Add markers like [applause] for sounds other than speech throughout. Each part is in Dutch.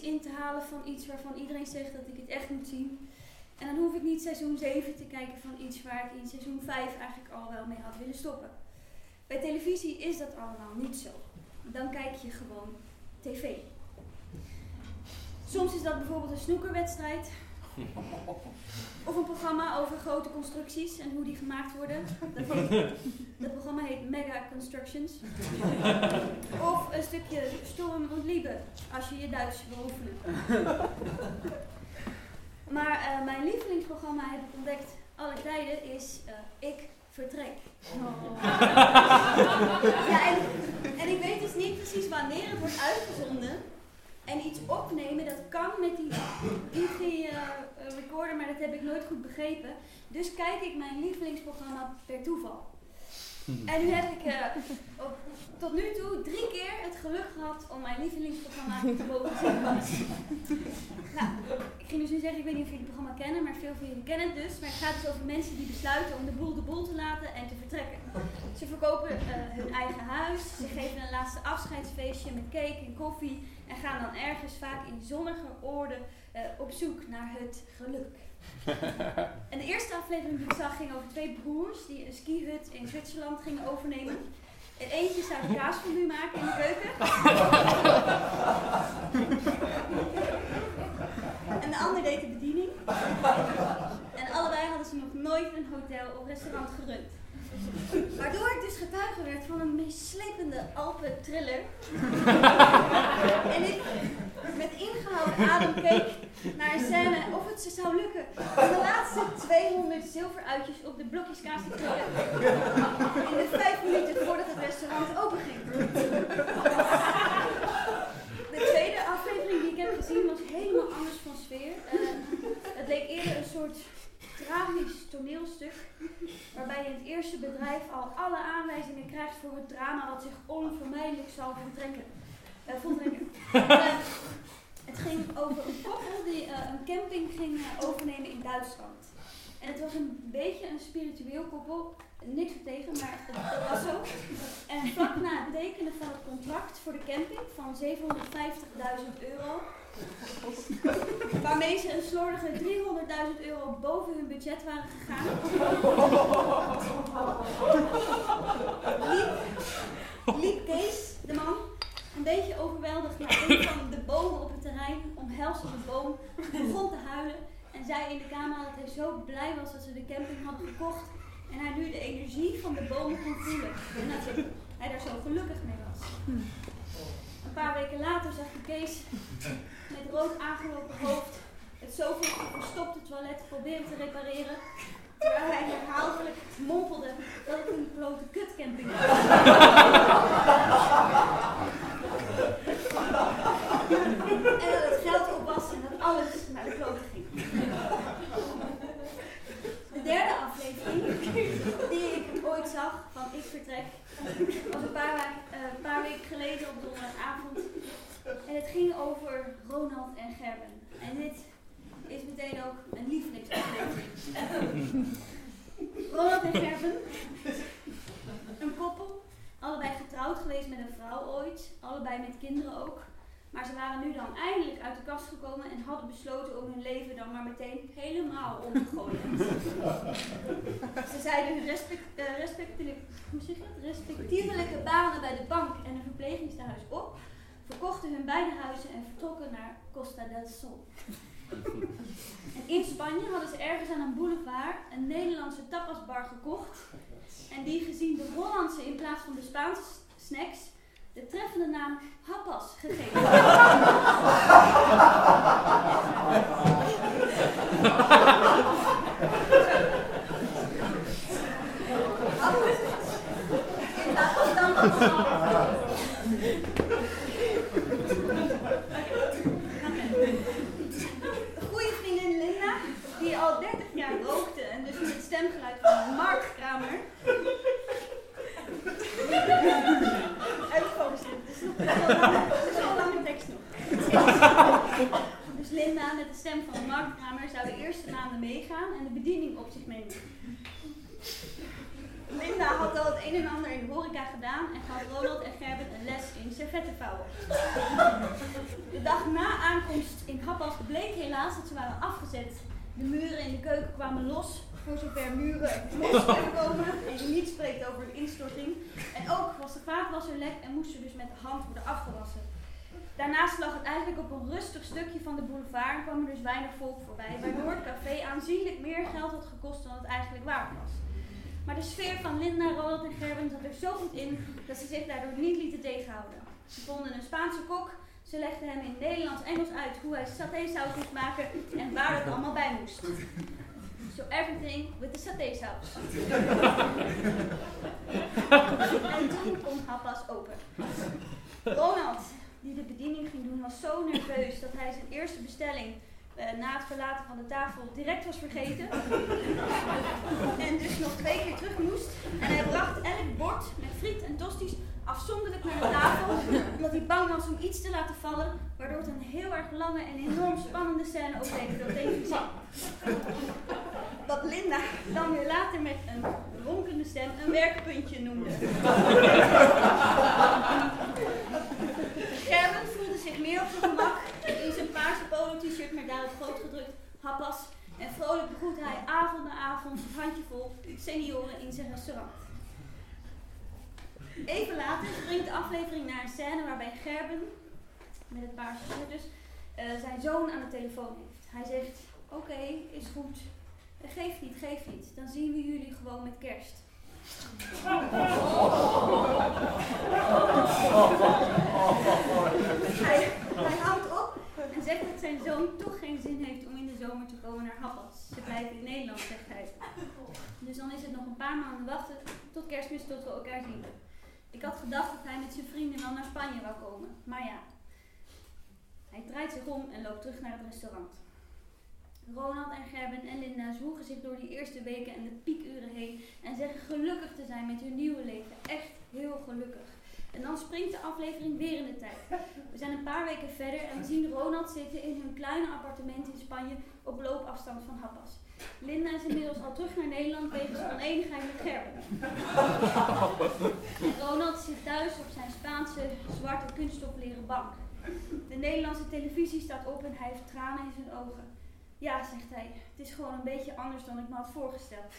in te halen van iets waarvan iedereen zegt dat ik het echt moet zien. En dan hoef ik niet seizoen 7 te kijken van iets waar ik in seizoen 5 eigenlijk al wel mee had willen stoppen. Bij televisie is dat allemaal niet zo. Dan kijk je gewoon tv. Soms is dat bijvoorbeeld een snoekerwedstrijd. Of een programma over grote constructies en hoe die gemaakt worden. Dat, heet, dat programma heet Mega Constructions. Of een stukje Storm und Liebe, als je je Duits wil oefenen. Maar uh, mijn lievelingsprogramma heb ik ontdekt alle tijden is uh, Ik Vertrek. Oh. ja, en, en ik weet dus niet precies wanneer het wordt uitgezonden. En iets opnemen, dat kan met die Digi-recorder, maar dat heb ik nooit goed begrepen. Dus kijk ik mijn lievelingsprogramma per toeval. En nu heb ik op, tot nu toe drie keer het geluk gehad om mijn lievelingsprogramma te mogen zien. nou, ik ging dus nu zeggen, ik weet niet of jullie het programma kennen, maar veel van jullie kennen het dus. Maar het gaat dus over mensen die besluiten om de boel de boel te laten en te vertrekken. Ze verkopen uh, hun eigen huis, ze geven een laatste afscheidsfeestje met cake en koffie en gaan dan ergens vaak in zonnige oorden uh, op zoek naar het geluk. [laughs] en de eerste aflevering die ik zag ging over twee broers die een skihut in Zwitserland gingen overnemen. En eentje zou kaasfondue maken in de keuken. [laughs] en de ander deed de bediening. En allebei hadden ze nog nooit een hotel of restaurant gerund. Waardoor ik dus getuige werd van een meeslepende Alpen-thriller. [laughs] en ik met ingehouden adem keek naar een scène of het ze zou lukken om de laatste 200 zilveruitjes op de blokjes kaas te trillen. In de vijf minuten voordat het restaurant openging. De tweede aflevering die ik heb gezien was helemaal anders van sfeer. Uh, het leek eerder een soort tragisch toneelstuk, waarbij je in het eerste bedrijf al alle aanwijzingen krijgt voor het drama wat zich onvermijdelijk zal vertrekken. Uh, voltrekken. Uh, [laughs] het ging over een koppel die uh, een camping ging overnemen in Duitsland. En het was een beetje een spiritueel koppel, niks er tegen, maar het, het, was zo. En vlak na het tekenen van het contract voor de camping van 750.000 euro [laughs] Waarmee ze een slordige 300.000 euro boven hun budget waren gegaan. liep, Kees, de man, een beetje overweldigd naar een van de bomen op het terrein, omhelsde de boom, begon te huilen en zei in de kamer dat hij zo blij was dat ze de camping hadden gekocht en hij nu de energie van de bomen kon voelen en dat hij daar zo gelukkig mee was. Een paar weken later zag Kees met rood aangelopen hoofd het zoveel verstopte toilet proberen te repareren. Terwijl hij herhaaldelijk mompelde dat het een grote kutcamping was. [laughs] en dat het geld op was en dat alles naar de klote ging. De derde aflevering die ik ooit zag van Ik Vertrek was een paar, uh, een paar weken geleden op donderdagavond en het ging over Ronald en Gerben. En dit is meteen ook een lievelingsaflevering. Ronald en een koppel, allebei getrouwd geweest met een vrouw ooit, allebei met kinderen ook. Maar ze waren nu dan eindelijk uit de kast gekomen en hadden besloten om hun leven dan maar meteen helemaal om te gooien. ze zeiden hun respect, zeg respectievelijke banen bij de bank en een verplegingstehuis op verkochten hun beide huizen en vertrokken naar Costa del Sol. En [laughs] in Spanje hadden ze ergens aan een boulevard een Nederlandse tapasbar gekocht. En die gezien de Hollandse in plaats van de Spaanse snacks de treffende naam Hapas gegeven. [laughs] Wel lange [laughs] tekst nog. Dus Linda met de stem van Mark Kramer zou de eerste maanden meegaan en de bediening op zich nemen. Linda had al het een en ander in de horeca gedaan en gaf Ronald en Gerben een les in servetten vouwen. De dag na aankomst in Happas bleek helaas dat ze waren afgezet. De muren in de keuken kwamen los, voor zover muren los [laughs] kunnen komen. En je niet spreekt over een instorting. En ook was de vaatwasser lek en moest er dus met de hand worden afgewassen. Daarnaast lag het eigenlijk op een rustig stukje van de boulevard en kwam er dus weinig volk voorbij, waardoor het café aanzienlijk meer geld had gekost dan het eigenlijk waard was. Maar de sfeer van Linda, Ronald en Gerben zat er zo goed in dat ze zich daardoor niet lieten tegenhouden. Ze vonden een Spaanse kok, ze legden hem in Nederlands-Engels uit hoe hij satésaus moest maken en waar het allemaal bij moest. So everything with the satésaus. [laughs] en toen kon Happas open. Ronald, die de bediening ging doen, was zo nerveus dat hij zijn eerste bestelling uh, na het verlaten van de tafel direct was vergeten. en dus nog twee keer terug moest. En hij bracht elk bord met friet en tosties afzonderlijk naar de tafel, omdat hij bang was om iets te laten vallen, waardoor het een heel erg lange en enorm spannende scène opleverde op televisie. Wat Linda dan weer later met een ronkende stem een werkpuntje noemde. Gerben voelde zich meer op zijn gemak in zijn paarse polo-t-shirt met daarop groot gedrukt happas. En vrolijk begroet hij avond na avond handjevol senioren in zijn restaurant. Even later springt de aflevering naar een scène waarbij Gerben, met het paarse shirt dus, uh, zijn zoon aan de telefoon heeft. Hij zegt, oké, is goed. Geef niet, geef niet. Dan zien we jullie gewoon met kerst. hij, hij houdt op en zegt dat zijn zoon toch geen zin heeft om in de zomer te komen naar Happas. Ze blijven in Nederland, zegt hij. Dus dan is het nog een paar maanden wachten tot kerstmis tot we elkaar zien. Ik had gedacht dat hij met zijn vrienden wel naar Spanje wou komen. Maar ja, hij draait zich om en loopt terug naar het restaurant. Ronald en Gerben en Linda zwoegen zich door die eerste weken en de piekuren heen en zeggen gelukkig te zijn met hun nieuwe leven. Echt heel gelukkig. En dan springt de aflevering weer in de tijd. We zijn een paar weken verder en we zien Ronald zitten in hun kleine appartement in Spanje op loopafstand van Happas. Linda is inmiddels al terug naar Nederland wegens oneenigheid met Gerben. Ronald zit thuis op zijn Spaanse zwarte kunststoffleren bank. De Nederlandse televisie staat op en hij heeft tranen in zijn ogen. Ja, zegt hij, het is gewoon een beetje anders dan ik me had voorgesteld.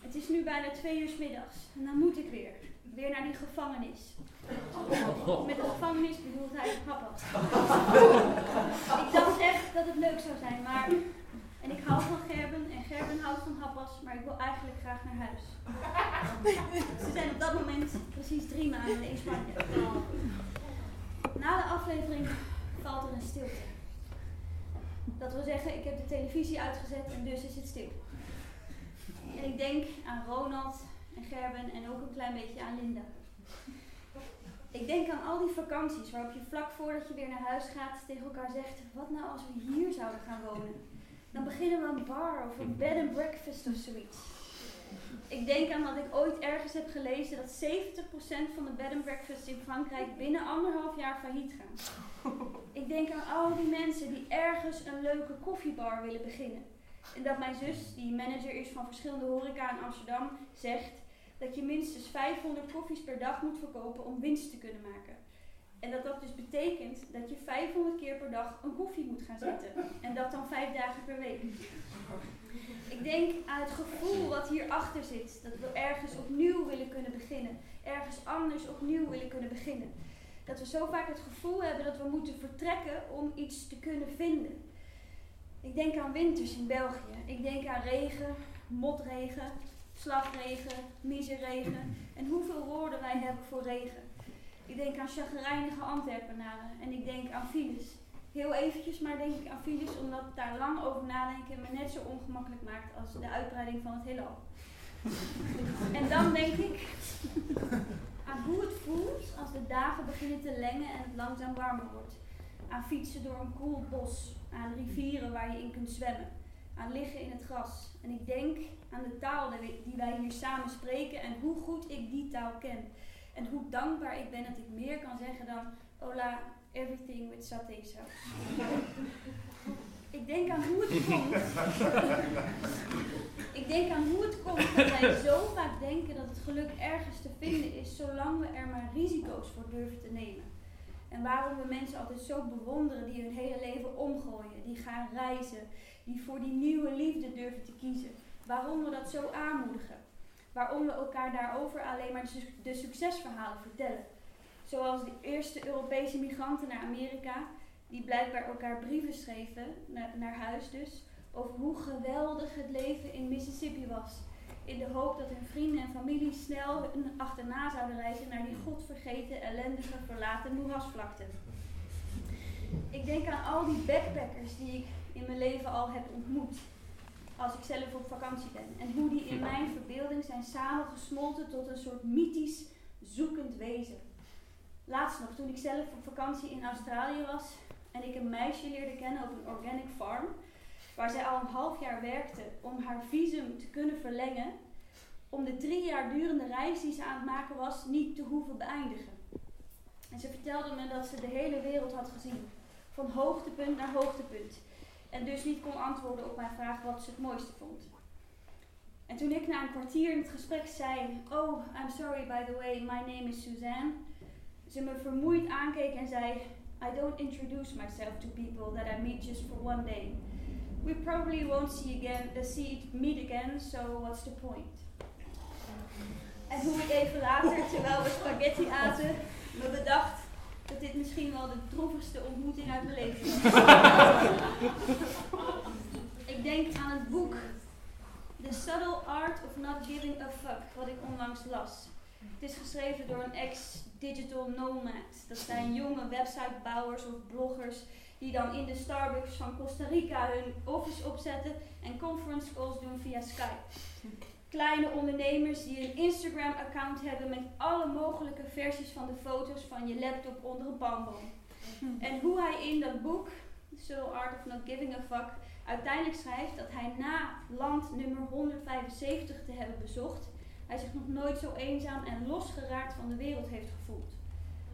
Het is nu bijna twee uur middags en dan moet ik weer. Weer naar die gevangenis. Met de gevangenis bedoelt hij papa. ik dacht echt dat het leuk zou zijn, maar... En ik hou van Gerben en Gerben houdt van happas, maar ik wil eigenlijk graag naar huis. [laughs] Ze zijn op dat moment precies drie maanden in Spanje. Na de aflevering valt er een stilte. Dat wil zeggen, ik heb de televisie uitgezet en dus is het stil. En ik denk aan Ronald en Gerben en ook een klein beetje aan Linda. Ik denk aan al die vakanties waarop je vlak voordat je weer naar huis gaat tegen elkaar zegt: wat nou als we hier zouden gaan wonen? Dan beginnen we een bar of een bed and breakfast of zoiets. Ik denk aan dat ik ooit ergens heb gelezen dat 70% van de bed and breakfasts in Frankrijk binnen anderhalf jaar failliet gaan. Ik denk aan al die mensen die ergens een leuke koffiebar willen beginnen. En dat mijn zus, die manager is van verschillende horeca in Amsterdam, zegt dat je minstens 500 koffies per dag moet verkopen om winst te kunnen maken. En dat dat dus betekent dat je 500 keer per dag een koffie moet gaan zetten. En dat dan vijf dagen per week. Ik denk aan het gevoel wat hierachter zit. Dat we ergens opnieuw willen kunnen beginnen. Ergens anders opnieuw willen kunnen beginnen. Dat we zo vaak het gevoel hebben dat we moeten vertrekken om iets te kunnen vinden. Ik denk aan winters in België. Ik denk aan regen, motregen, slagregen, miseregen. En hoeveel woorden wij hebben voor regen. Ik denk aan chagrijnige Antwerpenaren en ik denk aan files. Heel eventjes maar denk ik aan files omdat daar lang over nadenken me net zo ongemakkelijk maakt als de uitbreiding van het heelal. en dan denk ik aan hoe het voelt als de dagen beginnen te lengen en het langzaam warmer wordt. Aan fietsen door een koel bos, aan rivieren waar je in kunt zwemmen, aan liggen in het gras. En ik denk aan de taal die wij hier samen spreken en hoe goed ik die taal ken. En hoe dankbaar ik ben dat ik meer kan zeggen dan hola, everything with saté sauce. Ik denk aan hoe het komt. ik denk aan hoe het komt dat wij zo vaak denken dat het geluk ergens te vinden is, zolang we er maar risico's voor durven te nemen. En waarom we mensen altijd zo bewonderen die hun hele leven omgooien, die gaan reizen, die voor die nieuwe liefde durven te kiezen. Waarom we dat zo aanmoedigen. Waarom we elkaar daarover alleen maar de succesverhalen vertellen. Zoals de eerste Europese migranten naar Amerika, die blijkbaar elkaar brieven schreven, naar, huis dus, over hoe geweldig het leven in Mississippi was. In de hoop dat hun vrienden en familie snel achterna zouden reizen naar die godvergeten, ellendige, verlaten moerasvlakte. Ik denk aan al die backpackers die ik in mijn leven al heb ontmoet. Als ik zelf op vakantie ben. En hoe die in mijn verbeelding zijn samengesmolten tot een soort mythisch, zoekend wezen. Laatst nog, toen ik zelf op vakantie in Australië was en ik een meisje leerde kennen op een organic farm, waar zij al een half jaar werkte om haar visum te kunnen verlengen, om de drie jaar durende reis die ze aan het maken was niet te hoeven beëindigen. En ze vertelde me dat ze de hele wereld had gezien, van hoogtepunt naar hoogtepunt, en dus niet kon antwoorden op mijn vraag wat ze het mooiste vond. En toen ik na een kwartier in het gesprek zei: Oh, I'm sorry by the way, my name is Suzanne, ze me vermoeid aankeek en zei: I don't introduce myself to people that I meet just for one day. We probably won't see, again, uh, see meet again, so what's the point? En hoe ik even later, terwijl we spaghetti aten, me bedacht dat dit misschien wel de droevigste ontmoeting uit mijn leven was. [laughs] ik denk aan het boek The Subtle Art of Not Giving a Fuck, wat ik onlangs las. Het is geschreven door een ex-digital nomad. Dat zijn jonge websitebouwers of bloggers die dan in de Starbucks van Costa Rica hun office opzetten en conference calls doen via Skype. Kleine ondernemers die een Instagram-account hebben met alle mogelijke versies van de foto's van je laptop onder een palmboom. En hoe hij in dat boek, The Art of Not Giving a Fuck, uiteindelijk schrijft dat hij na land nummer 175 te hebben bezocht, hij zich nog nooit zo eenzaam en losgeraakt van de wereld heeft gevoeld.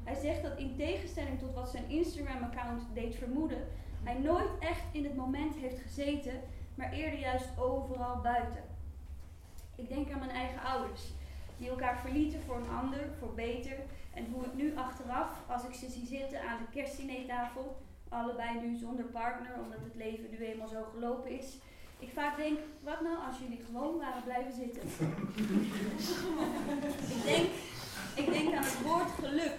Hij zegt dat in tegenstelling tot wat zijn Instagram-account deed vermoeden, hij nooit echt in het moment heeft gezeten, maar eerder juist overal buiten. Ik denk aan mijn eigen ouders, die elkaar verlieten voor een ander, voor beter. En hoe ik nu achteraf, als ik ze zie zitten aan de kerstdinertafel, allebei nu zonder partner, omdat het leven nu eenmaal zo gelopen is, ik vaak denk, wat nou als jullie gewoon waren blijven zitten? [laughs] ik, denk, ik denk aan het woord geluk.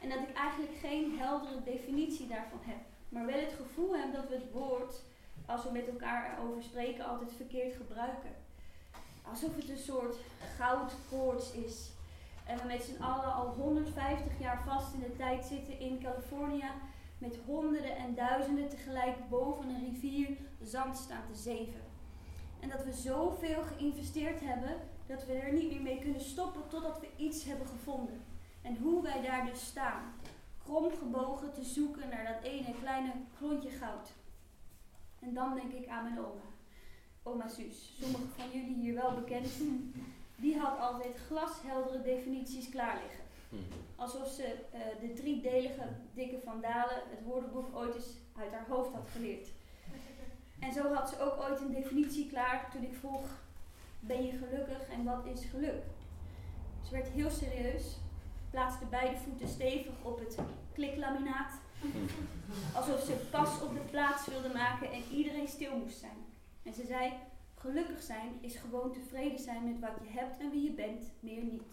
En dat ik eigenlijk geen heldere definitie daarvan heb. Maar wel het gevoel heb dat we het woord, als we met elkaar erover spreken, altijd verkeerd gebruiken alsof het een soort goudkoorts is. En we met z'n allen al 150 jaar vast in de tijd zitten in Californië met honderden en duizenden tegelijk boven een rivier zand staan te zeven. En dat we zoveel geïnvesteerd hebben dat we er niet meer mee kunnen stoppen totdat we iets hebben gevonden. En hoe wij daar dus staan, kromgebogen te zoeken naar dat ene kleine klontje goud. En dan denk ik aan mijn oma oma Suus, sommigen van jullie hier wel bekend, die had altijd glasheldere definities klaar liggen. Hmm. Alsof ze uh, de driedelige dikke vandalen het woordenboek ooit eens uit haar hoofd had geleerd. En zo had ze ook ooit een definitie klaar toen ik vroeg, ben je gelukkig en wat is geluk? Ze werd heel serieus, plaatste beide voeten stevig op het kliklaminaat, alsof ze pas op de plaats wilde maken en iedereen stil moest zijn. En ze zei, gelukkig zijn is gewoon tevreden zijn met wat je hebt en wie je bent, meer niet.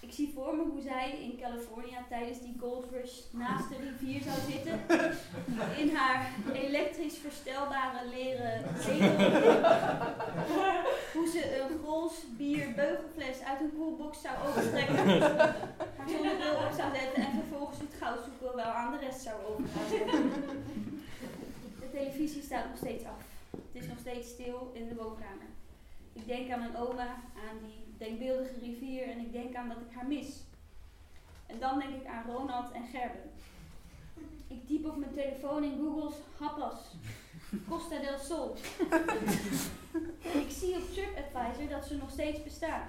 Ik zie voor me hoe zij in Californië tijdens die gold rush naast de rivier zou zitten. [laughs] In haar elektrisch verstelbare leren zetel. hoe ze een Grols bier beugelfles uit een koelbox zou overtrekken. Haar zonnebril op zou zetten en vervolgens het goud zoeken wel aan de rest zou overgaan televisie staat nog steeds af. Het is nog steeds stil in de woonkamer. Ik denk aan mijn oma, aan die denkbeeldige rivier en ik denk aan dat ik haar mis. En dan denk ik aan Ronald en Gerben. Ik typ op mijn telefoon in Google's Hapas, Costa del Sol. ik zie op TripAdvisor dat ze nog steeds bestaan.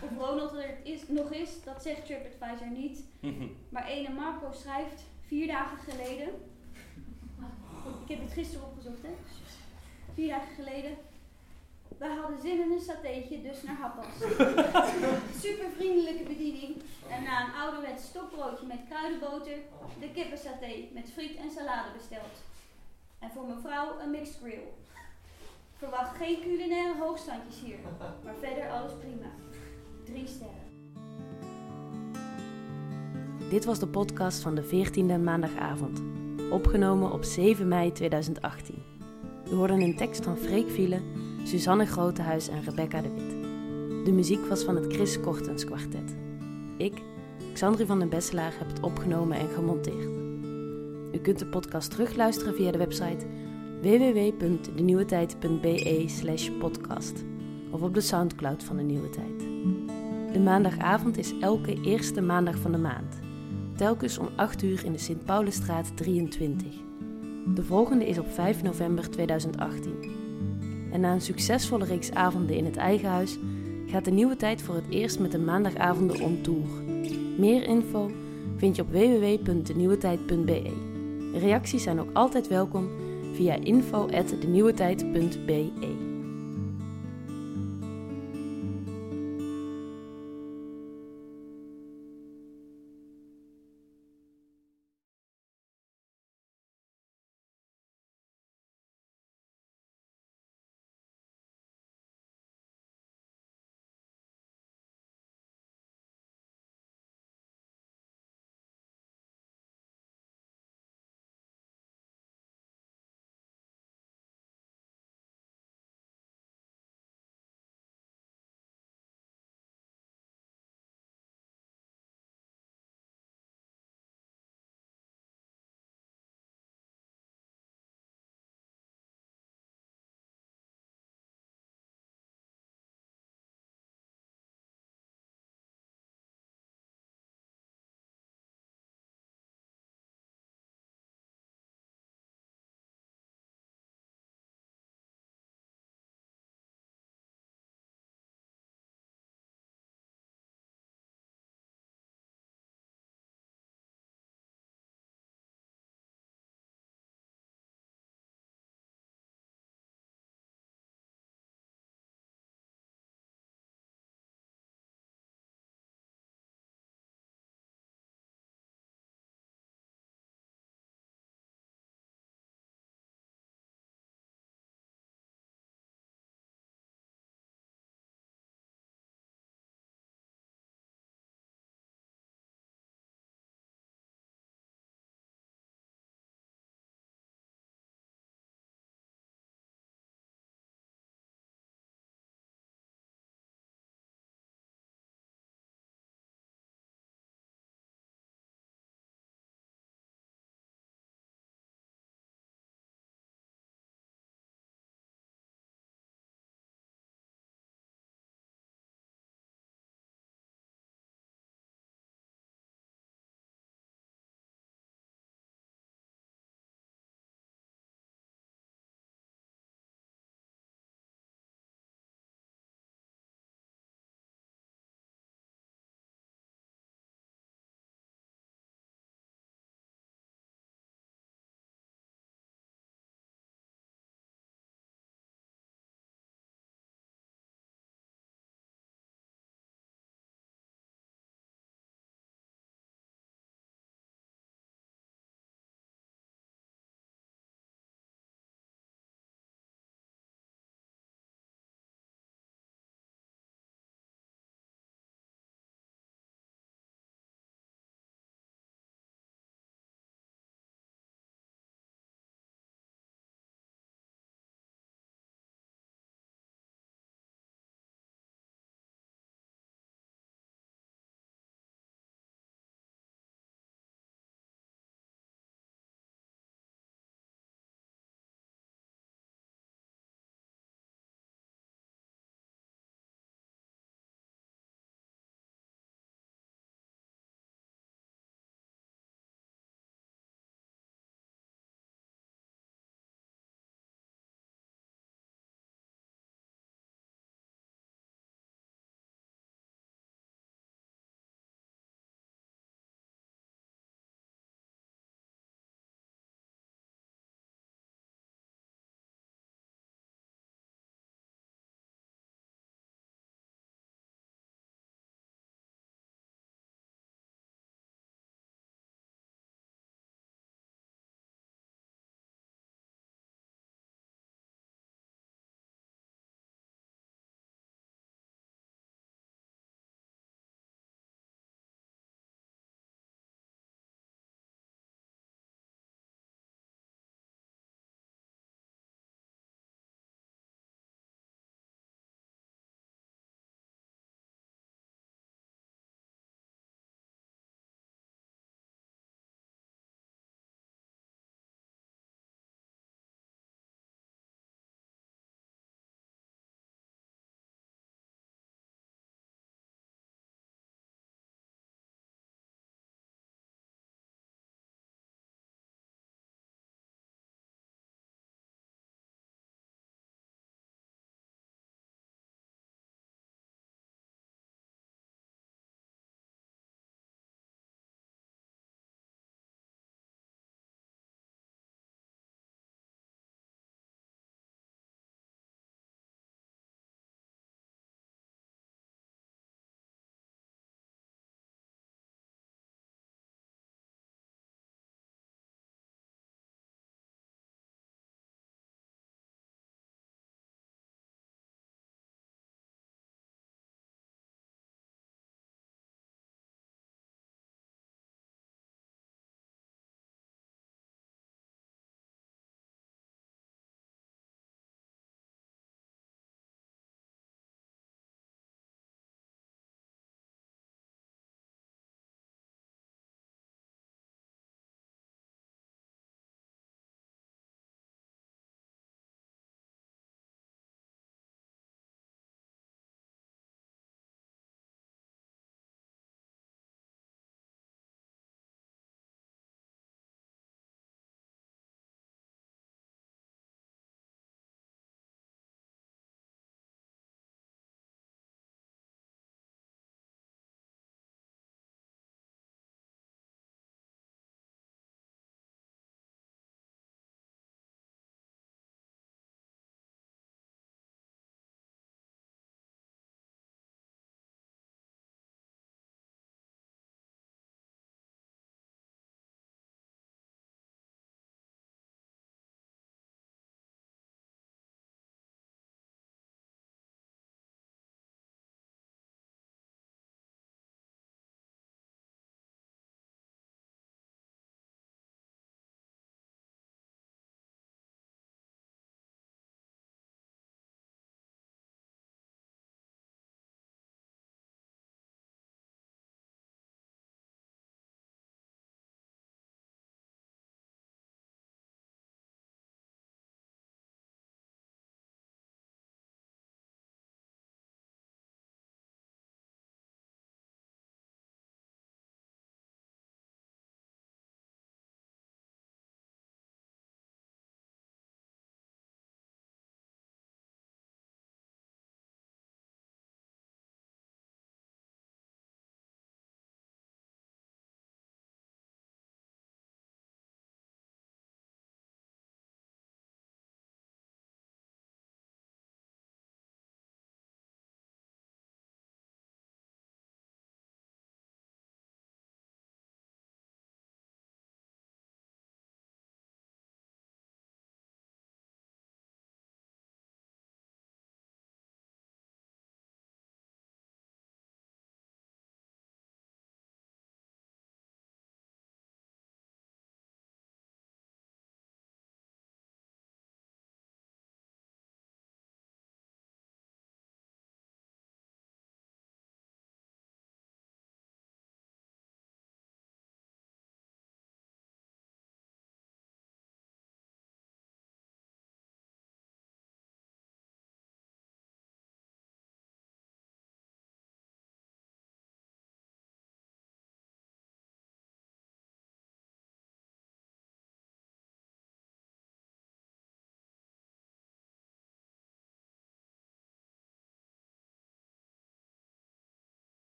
Of Ronald er is, nog is, dat zegt TripAdvisor niet. [laughs] Maar ene Marco schrijft vier dagen geleden Ik heb het gisteren opgezocht, hè? Vier dagen geleden. Wij hadden zin in een satéetje, dus naar Happas. [laughs] Super vriendelijke bediening. En na een ouderwets stokbroodje met kruidenboter, de kippensaté met friet en salade besteld. En voor mevrouw een mixed grill. Verwacht geen culinaire hoogstandjes hier, maar verder alles prima. Drie sterren. Dit was de podcast van de 14e maandagavond, opgenomen op 7 mei 2018. U hoorde een tekst van Freek Vielen, Suzanne Grotehuis en Rebecca de Wit. De muziek was van het Chris Kortens kwartet. Ik, Xandri van den Besselaar, heb het opgenomen en gemonteerd. U kunt de podcast terugluisteren via de website www.denieuwetijd.be slash podcast of op de Soundcloud van De Nieuwe Tijd. De maandagavond is elke eerste maandag van de maand telkens om 8 uur in de Sint-Paulusstraat 23. De volgende is op 5 november 2018. En na een succesvolle reeks avonden in het eigen huis gaat de nieuwe tijd voor het eerst met de maandagavonden om tour. Meer info vind je op www.denieuwetijd.be. Reacties zijn ook altijd welkom via info@denieuwetijd.be.